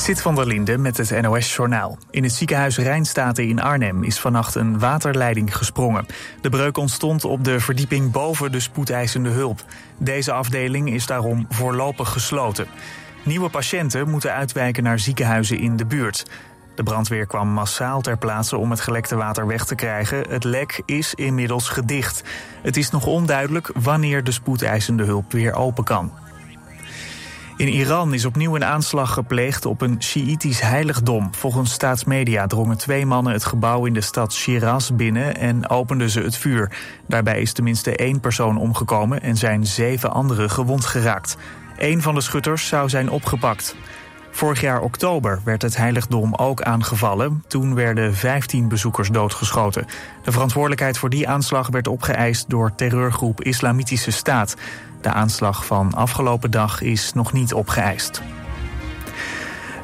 Zit van der Linde met het NOS-journaal. In het ziekenhuis Rijnstaten in Arnhem is vannacht een waterleiding gesprongen. De breuk ontstond op de verdieping boven de spoedeisende hulp. Deze afdeling is daarom voorlopig gesloten. Nieuwe patiënten moeten uitwijken naar ziekenhuizen in de buurt. De brandweer kwam massaal ter plaatse om het gelekte water weg te krijgen. Het lek is inmiddels gedicht. Het is nog onduidelijk wanneer de spoedeisende hulp weer open kan. In Iran is opnieuw een aanslag gepleegd op een Sjiïtisch heiligdom. Volgens staatsmedia drongen twee mannen het gebouw in de stad Shiraz binnen en openden ze het vuur. Daarbij is tenminste één persoon omgekomen en zijn zeven anderen gewond geraakt. Een van de schutters zou zijn opgepakt. Vorig jaar oktober werd het heiligdom ook aangevallen. Toen werden 15 bezoekers doodgeschoten. De verantwoordelijkheid voor die aanslag werd opgeëist door terreurgroep Islamitische Staat. De aanslag van afgelopen dag is nog niet opgeëist.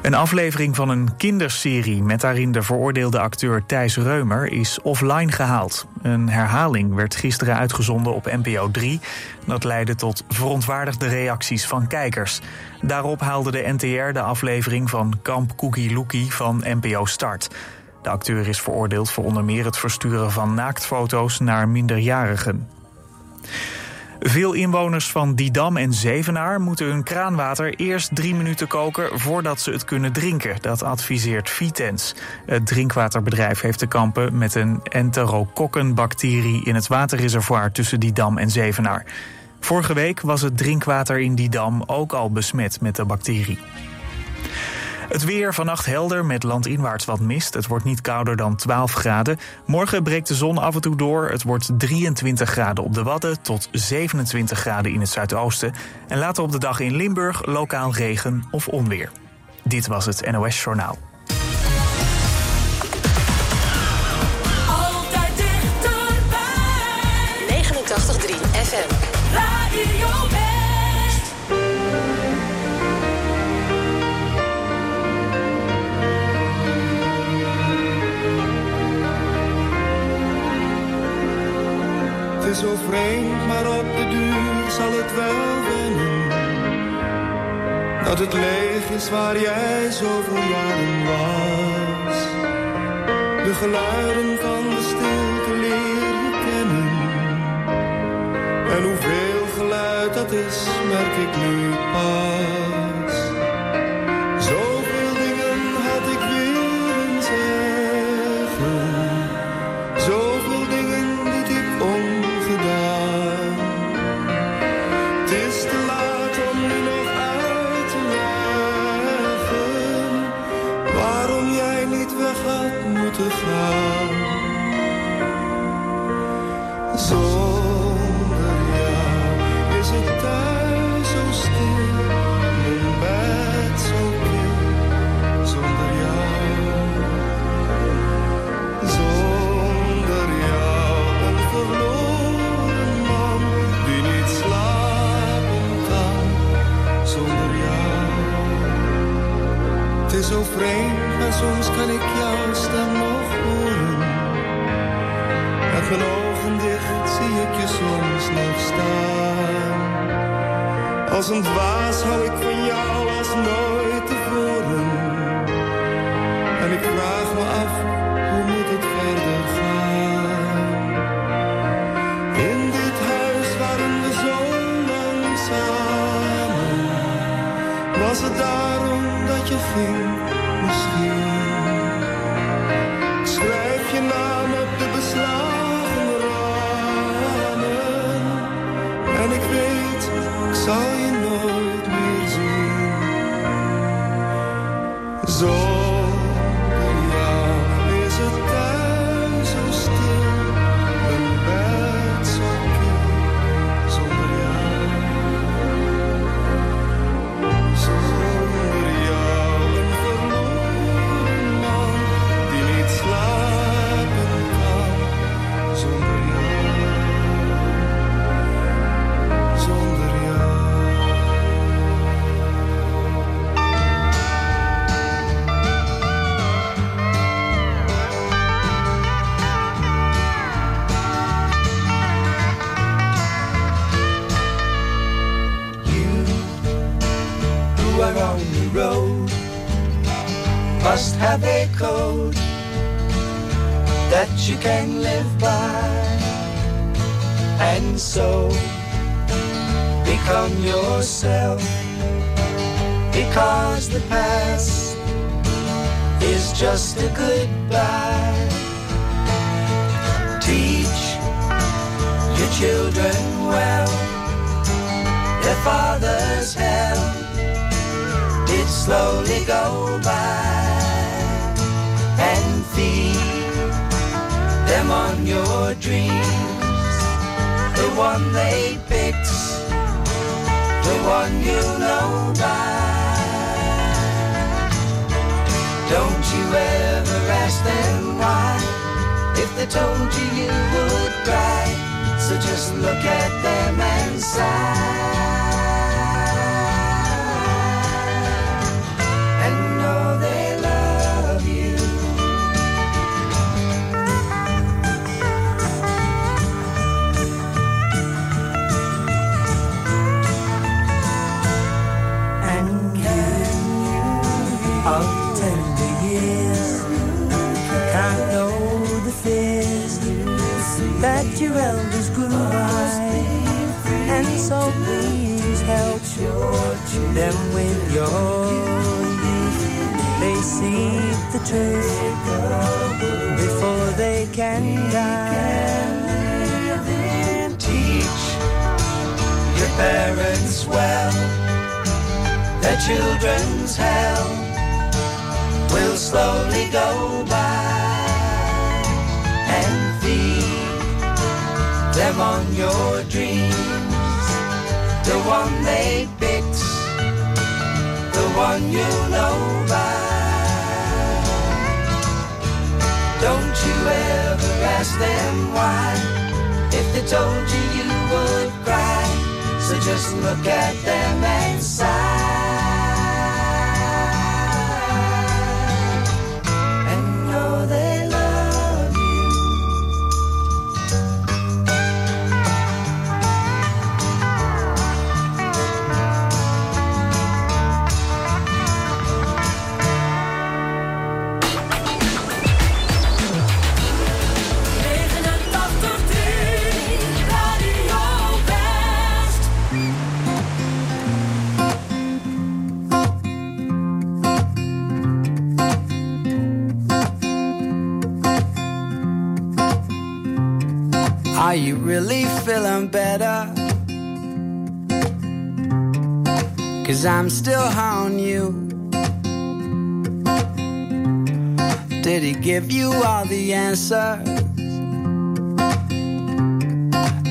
Een aflevering van een kinderserie met daarin de veroordeelde acteur Thijs Reumer is offline gehaald. Een herhaling werd gisteren uitgezonden op NPO 3. Dat leidde tot verontwaardigde reacties van kijkers. Daarop haalde de NTR de aflevering van Kamp Cookie Lookie van NPO Start. De acteur is veroordeeld voor onder meer het versturen van naaktfoto's naar minderjarigen. Veel inwoners van Didam en Zevenaar moeten hun kraanwater eerst drie minuten koken voordat ze het kunnen drinken. Dat adviseert Vitens. Het drinkwaterbedrijf heeft te kampen met een enterokokkenbacterie in het waterreservoir tussen Didam en Zevenaar. Vorige week was het drinkwater in Didam ook al besmet met de bacterie. Het weer vannacht helder met landinwaarts wat mist. Het wordt niet kouder dan 12 graden. Morgen breekt de zon af en toe door. Het wordt 23 graden op de Wadden tot 27 graden in het zuidoosten. En later op de dag in Limburg lokaal regen of onweer. Dit was het NOS Journaal. Altijd dichterbij. 89.3 FM. Radio zo vreemd, maar op de duur zal het wel wennen. Dat het leeg is waar jij zoveel jaren was. De geluiden van de stilte leer je kennen. En hoeveel geluid dat is, merk ik nu pas. Vreemd, maar soms kan ik jouw stem nog horen. Met mijn ogen dicht zie ik je soms nog staan. Als een dwaas hou ik van jou als nooit one they picked, the one you know by. Don't you ever ask them why, if they told you you would cry. So just look at them and sigh. Them with your youth. They see the truth before they can die. Teach your parents well their children's hell will slowly go by and feed them on your dreams. The one they the one you know by. Don't you ever ask them why, if they told you you would cry. So just look at them and sigh. Cause I'm still on you. Did he give you all the answers?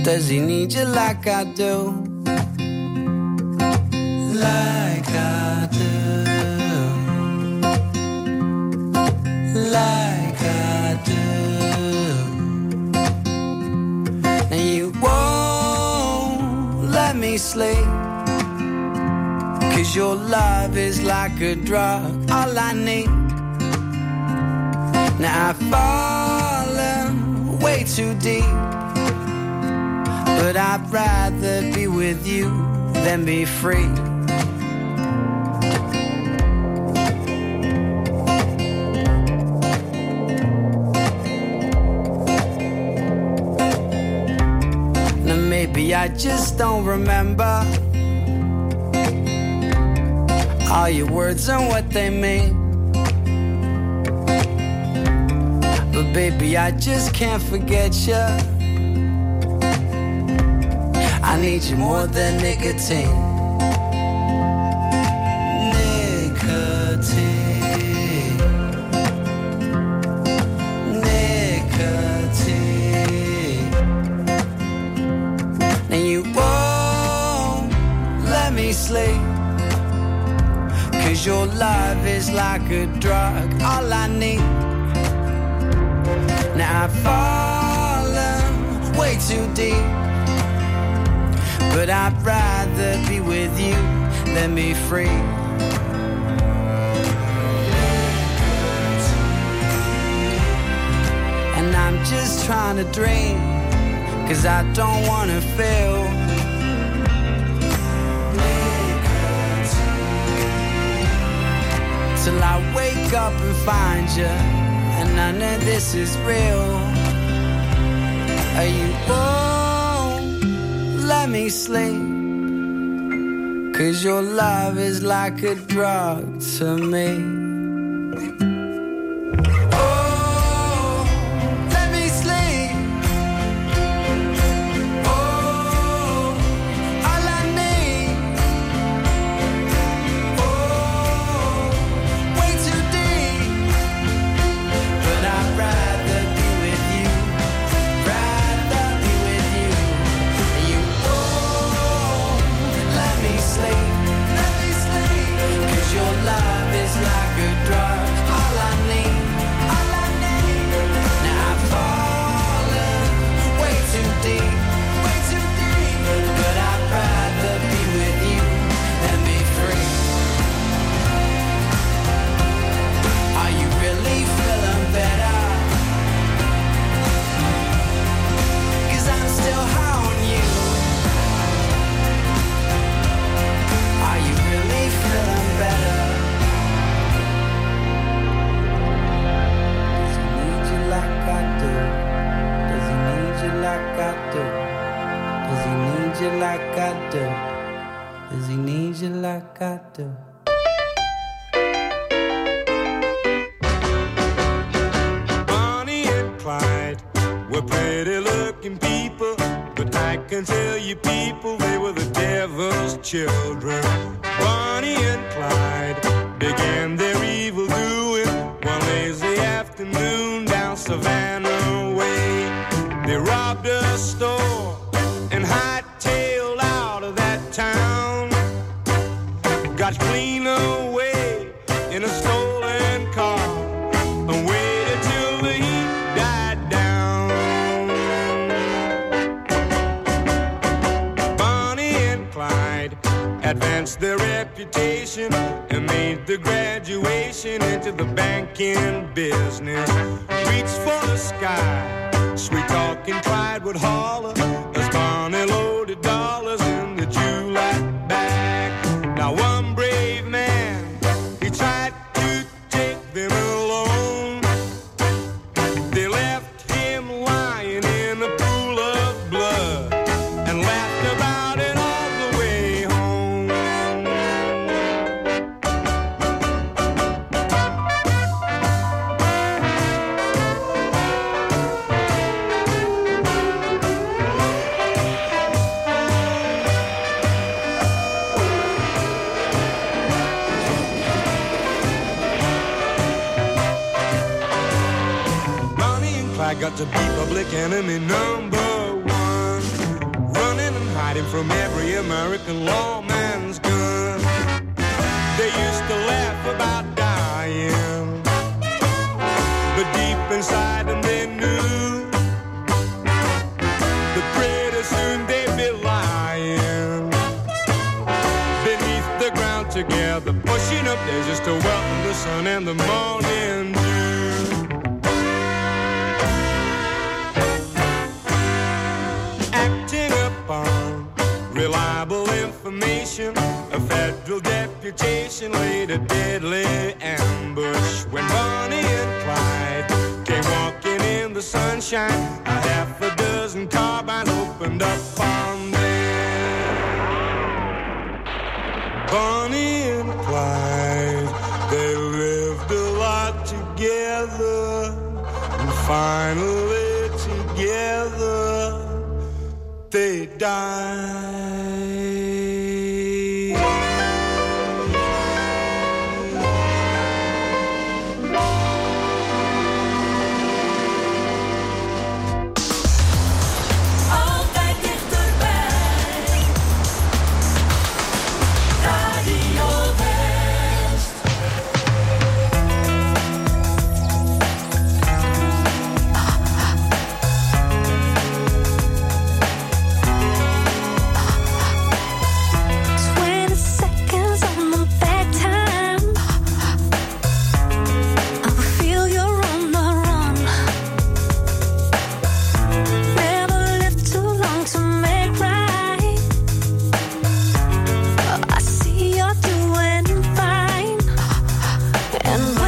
Does he need you like I do? Like I do. Like I do. and you won't let me sleep. Cause your love is like a drug, all I need. Now I've fallen way too deep. But I'd rather be with you than be free. Now maybe I just don't remember all your words and what they mean. But baby, I just can't forget you. I need you more than nicotine. Nicotine. Nicotine. And you won't let me sleep. Cause your love is like a drug, all I need. Now I've fallen way too deep. But I'd rather be with you than be free. And I'm just trying to dream, cause I don't wanna feel. Till I wake up and find you, and I know this is real. Are you won't let me sleep? Cause your love is like a drug to me. Like I do? Bonnie and Clyde were pretty looking people, but I can tell you people they were the devil's children. Bonnie and Clyde began their evil doing one lazy afternoon down Savannah Way. They robbed a store advanced their reputation and made the graduation into the banking business. Reached for the sky, sweet talking Clyde would holler as Bonnie loaded enemy number one. Running and hiding from every American lawman's gun. They used to laugh about dying. But deep inside them they knew that pretty soon they'd be lying. Beneath the ground together, pushing up there just to welcome the sun and the morning federal deputation laid a deadly ambush when Bonnie and Clyde came walking in the sunshine. A half a dozen carbines opened up on them. Bonnie and Clyde, they lived a lot together, and finally together they died. And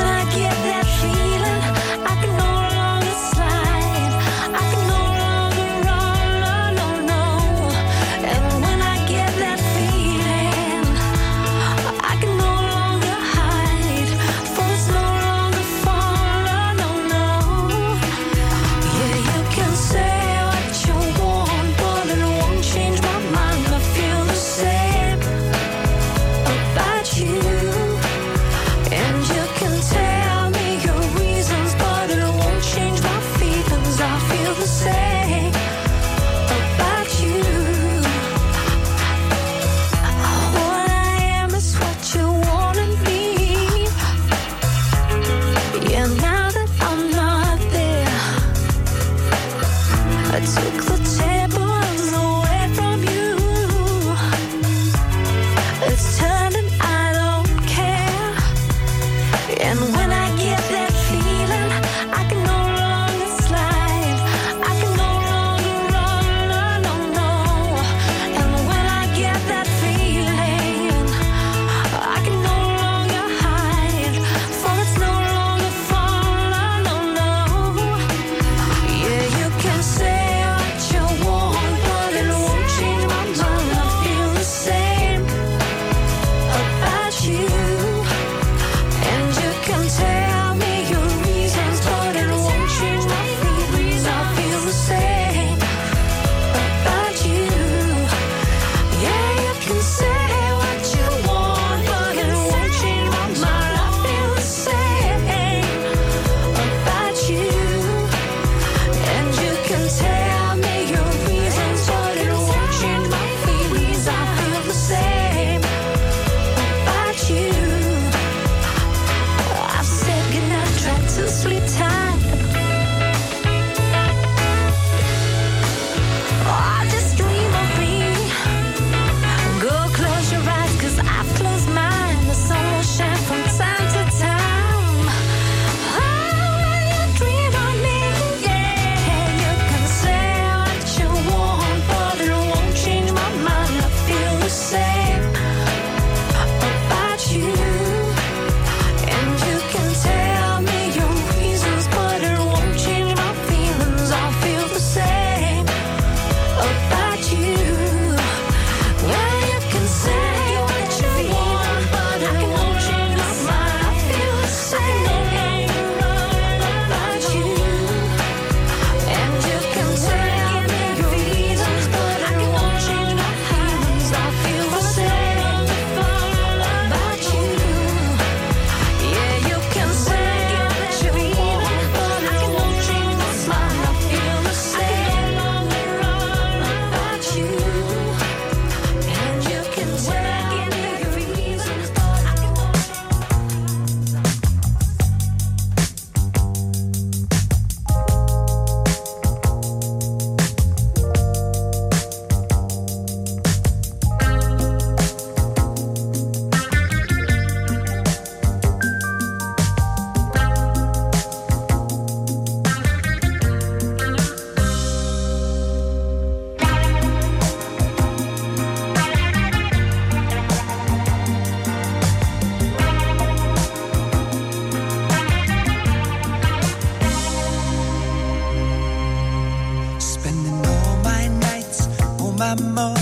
my money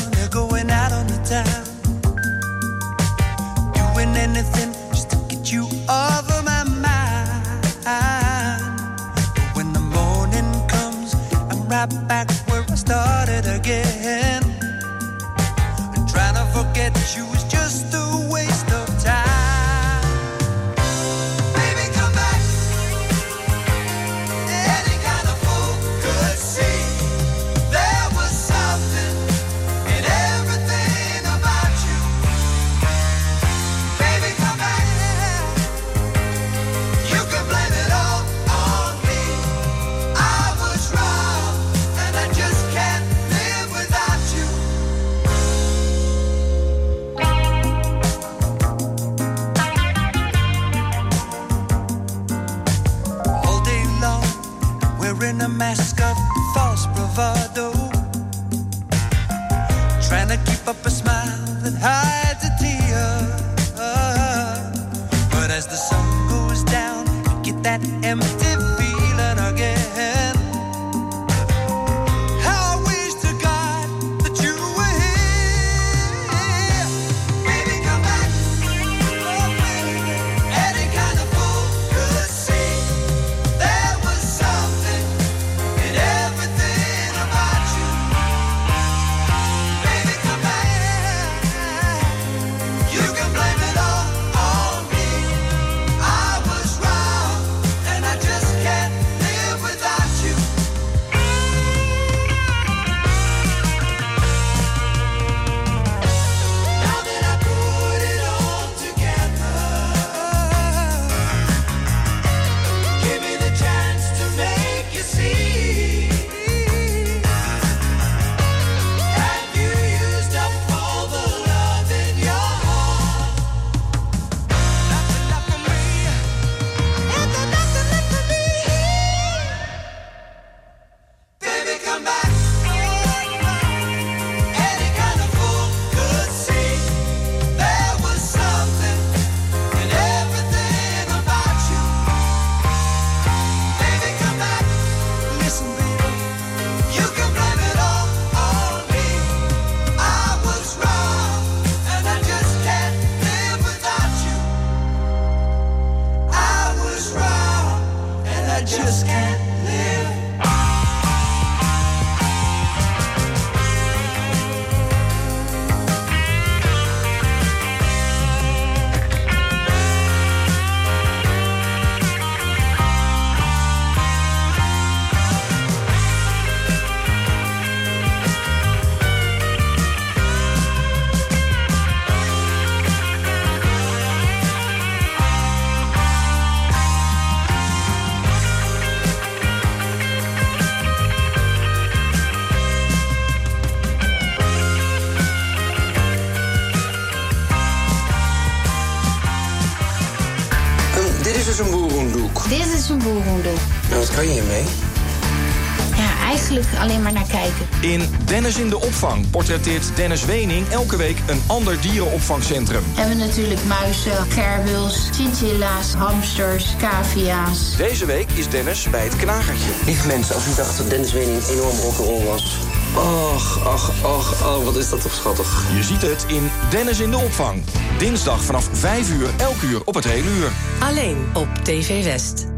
Dennis in de opvang portretteert Dennis Wening elke week een ander dierenopvangcentrum. Hebben we natuurlijk muizen, kerbuls, chinchilla's, hamsters, cavia's. Deze week is Dennis bij het knagertje. Lieve mensen, als u dacht dat Dennis Wening enorm rock'n'roll was... Och, ach, ach, oh, wat is dat toch schattig. Je ziet het in Dennis in de opvang. Dinsdag vanaf 5 uur, elk uur op het hele uur. Alleen op TV West.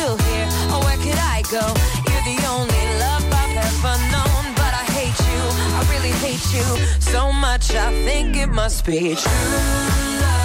still here? Or where could I go? You're the only love I've ever known, but I hate you. I really hate you so much. I think it must be true love.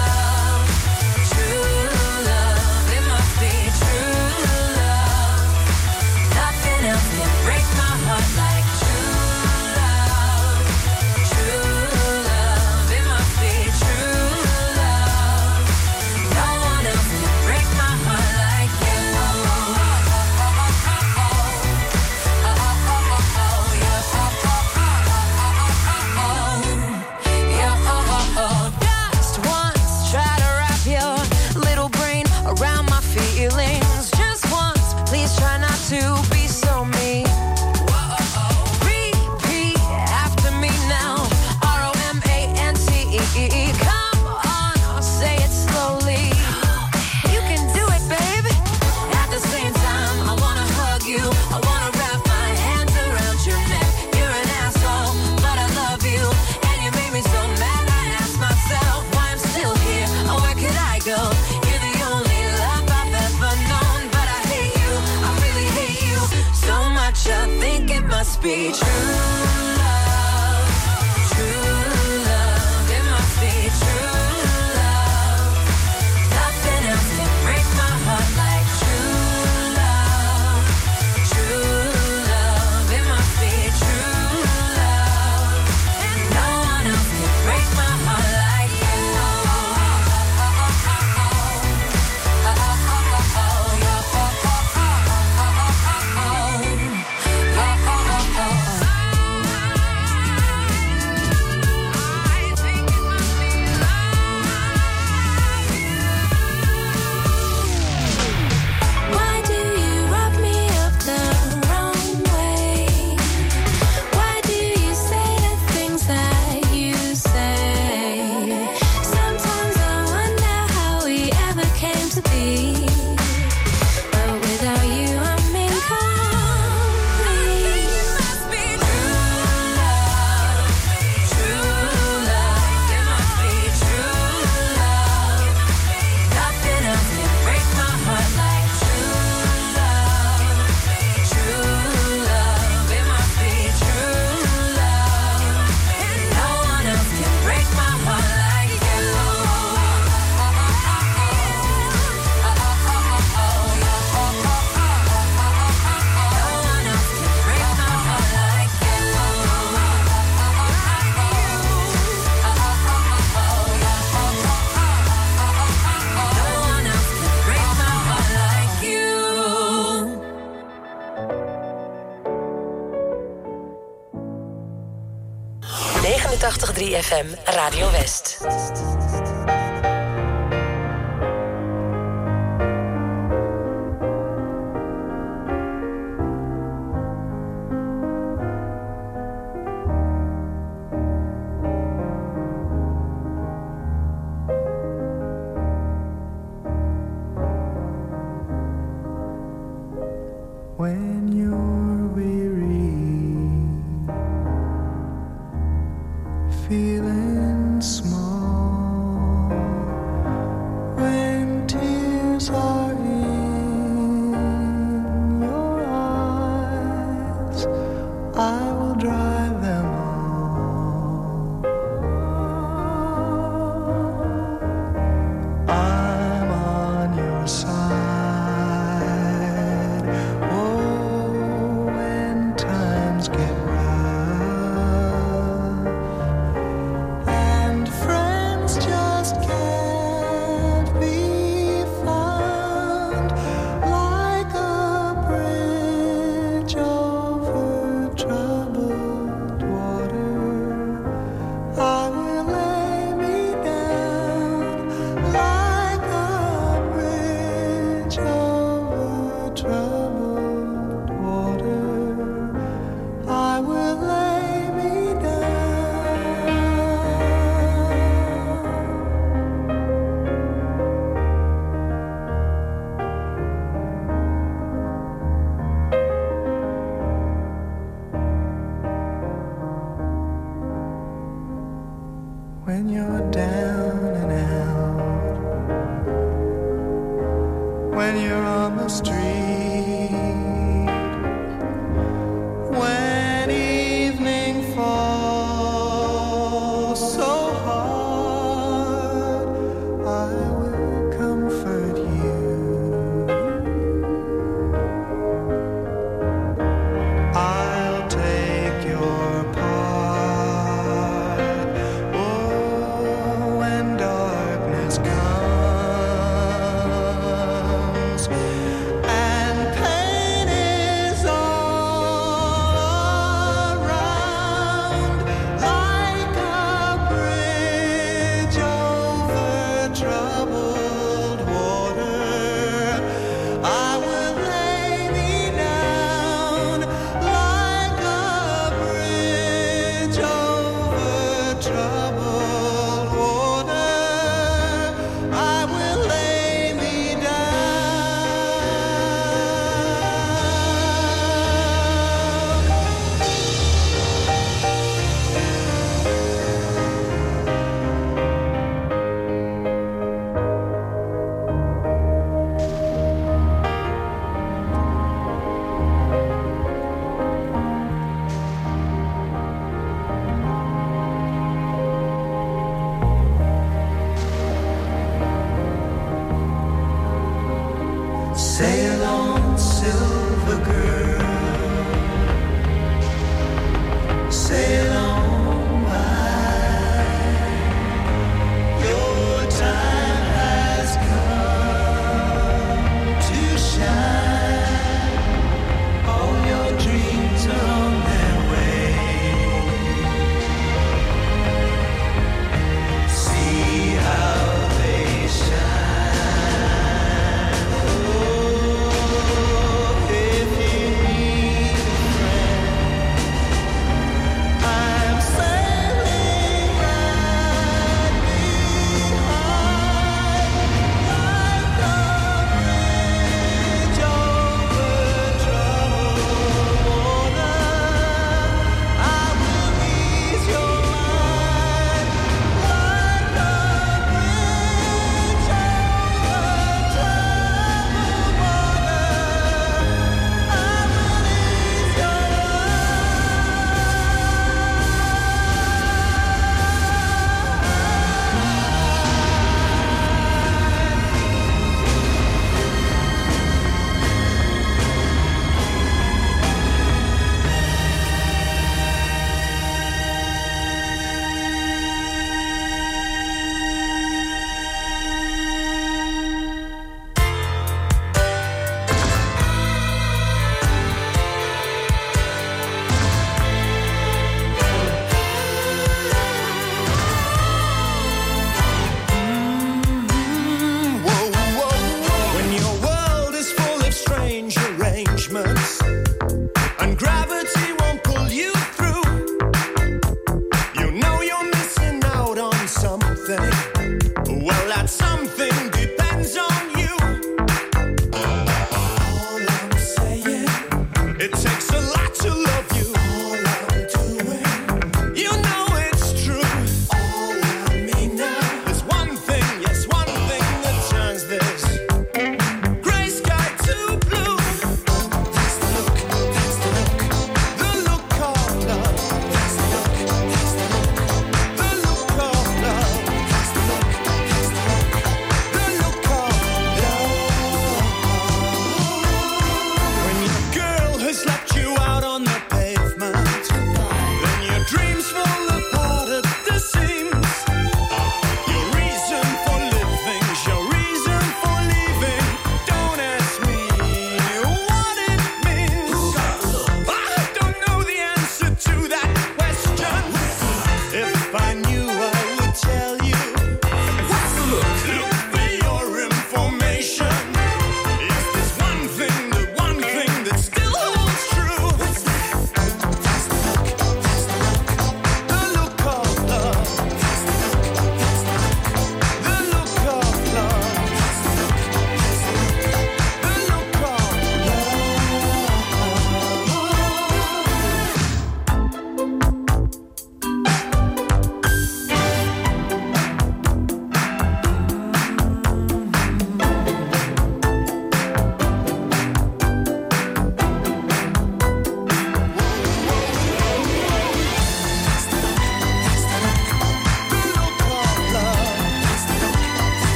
Radio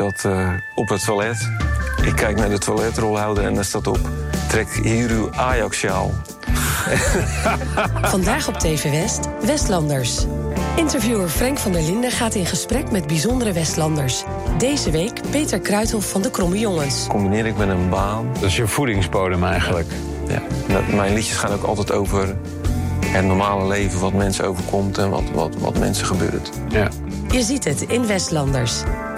zat uh, op het toilet. Ik kijk naar de toiletrolhouder en daar staat op... trek hier uw Ajax-sjaal. Vandaag op TV West, Westlanders. Interviewer Frank van der Linden gaat in gesprek met bijzondere Westlanders. Deze week Peter Kruithof van de Kromme Jongens. Combineer ik met een baan. Dat is je voedingsbodem eigenlijk. Ja. Mijn liedjes gaan ook altijd over het normale leven, wat mensen overkomt en wat, wat, wat mensen gebeurt. Ja. Je ziet het in Westlanders.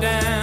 down.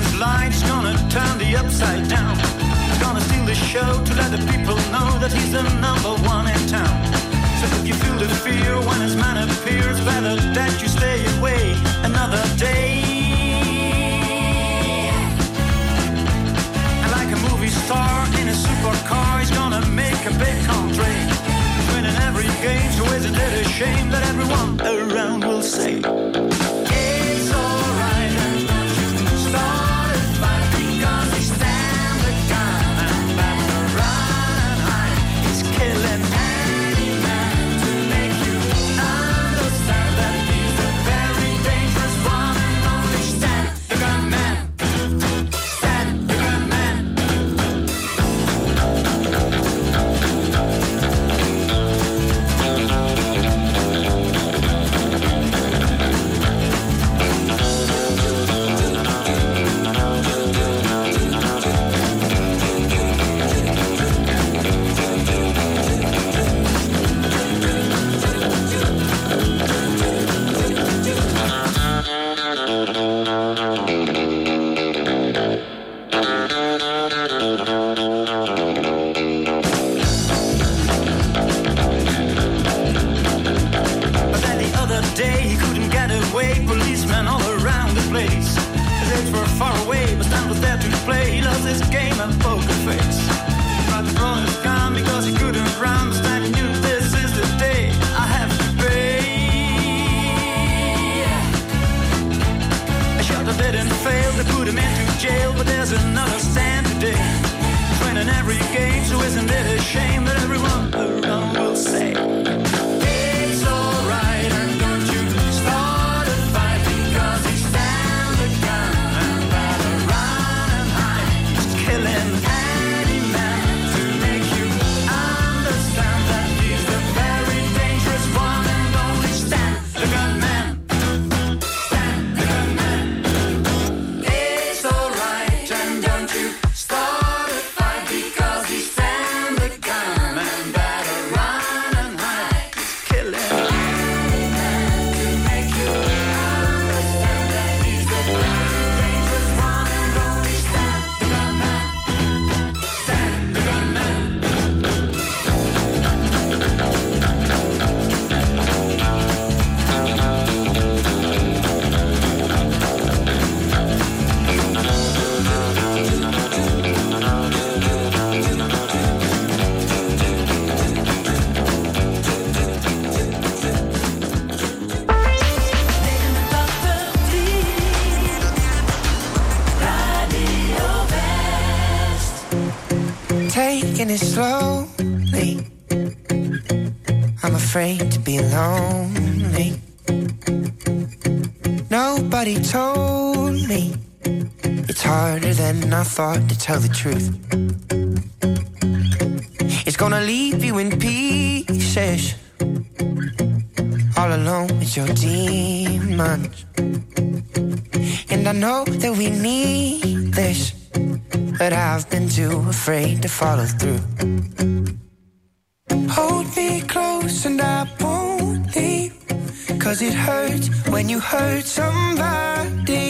trans light's gonna turn the upside down. Gonna steal the show to let the people know that he's the number one in town. So if you feel the fear when his man appears, better that you stay away another day. And like a movie star in a supercar, he's gonna make a big country. Winning every game, so isn't it a shame that everyone around will say, It's alright. tell the truth. It's gonna leave you in pieces, all alone with your demons. And I know that we need this, but I've been too afraid to follow through. Hold me close and I won't leave, cause it hurts when you hurt somebody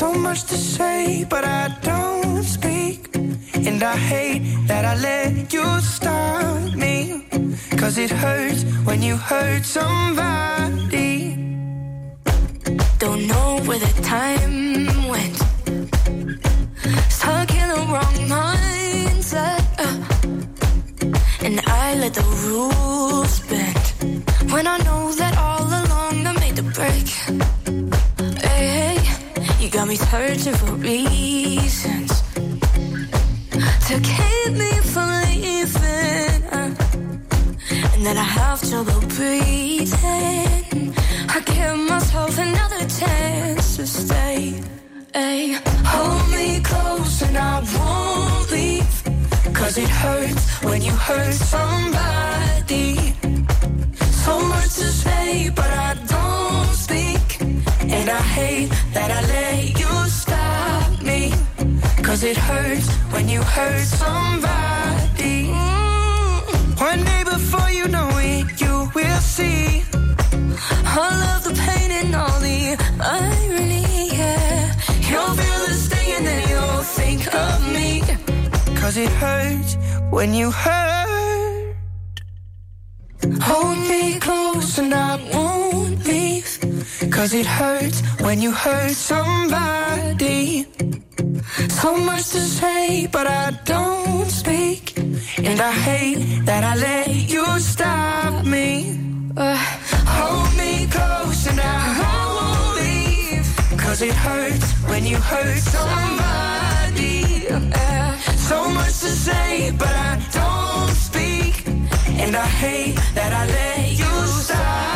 so much to say, but I don't speak. And I hate that I let you stop me. Cause it hurts when you hurt somebody. Don't know where the time went. Stuck in the wrong mindset. Uh. And I let the rules bend. When I know that all along I made the break. You got me searching for reasons to keep me from leaving. and then I have trouble breathing. I give myself another chance to stay. Ay, hold me close and I won't leave. Cause it hurts when you hurt somebody. So much to say, but I don't speak. And I hate that I let you stop me. Cause it hurts when you hurt somebody. Mm. One day before you know it, you will see. All of the pain and all the irony, yeah. You'll feel the sting and then you'll think of me. Cause it hurts when you hurt. Hold me close and I won't leave. Cause it hurts when you hurt somebody. So much to say, but I don't speak. And I hate that I let you stop me. Uh, Hold me close and I won't leave. Cause it hurts when you hurt somebody. uh, So much to say, but I don't speak. And I hate that I let you stop.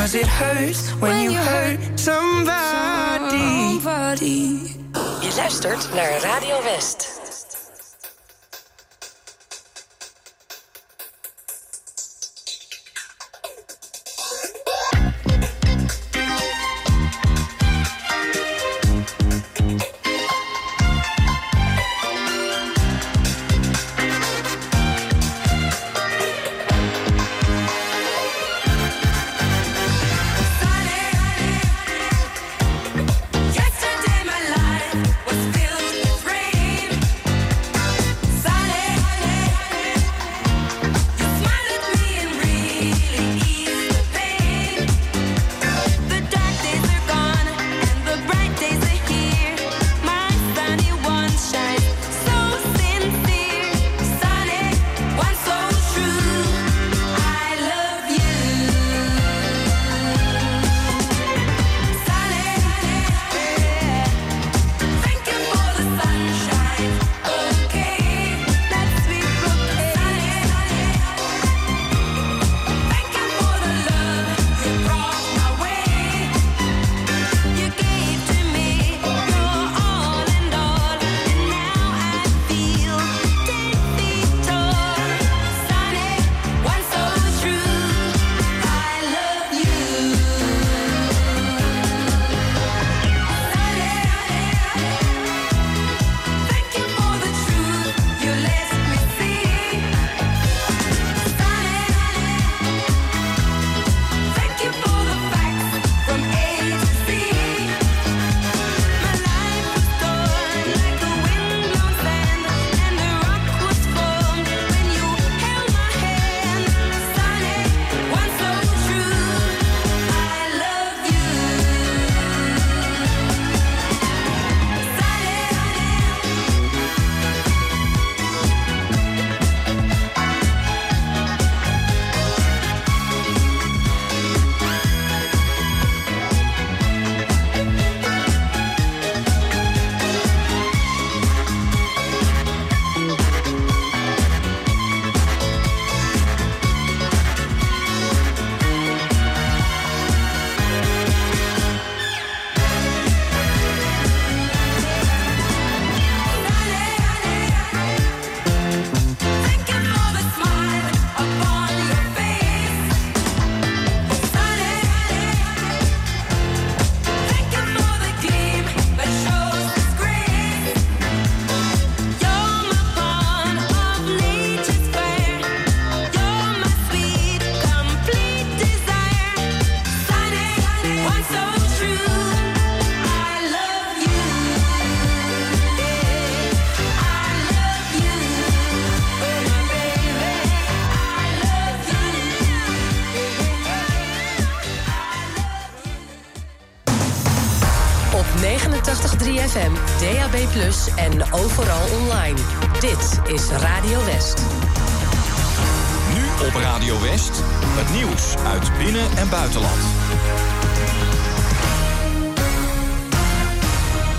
Cause it hurts when you hurt somebody. somebody. Je luistert naar Radio West.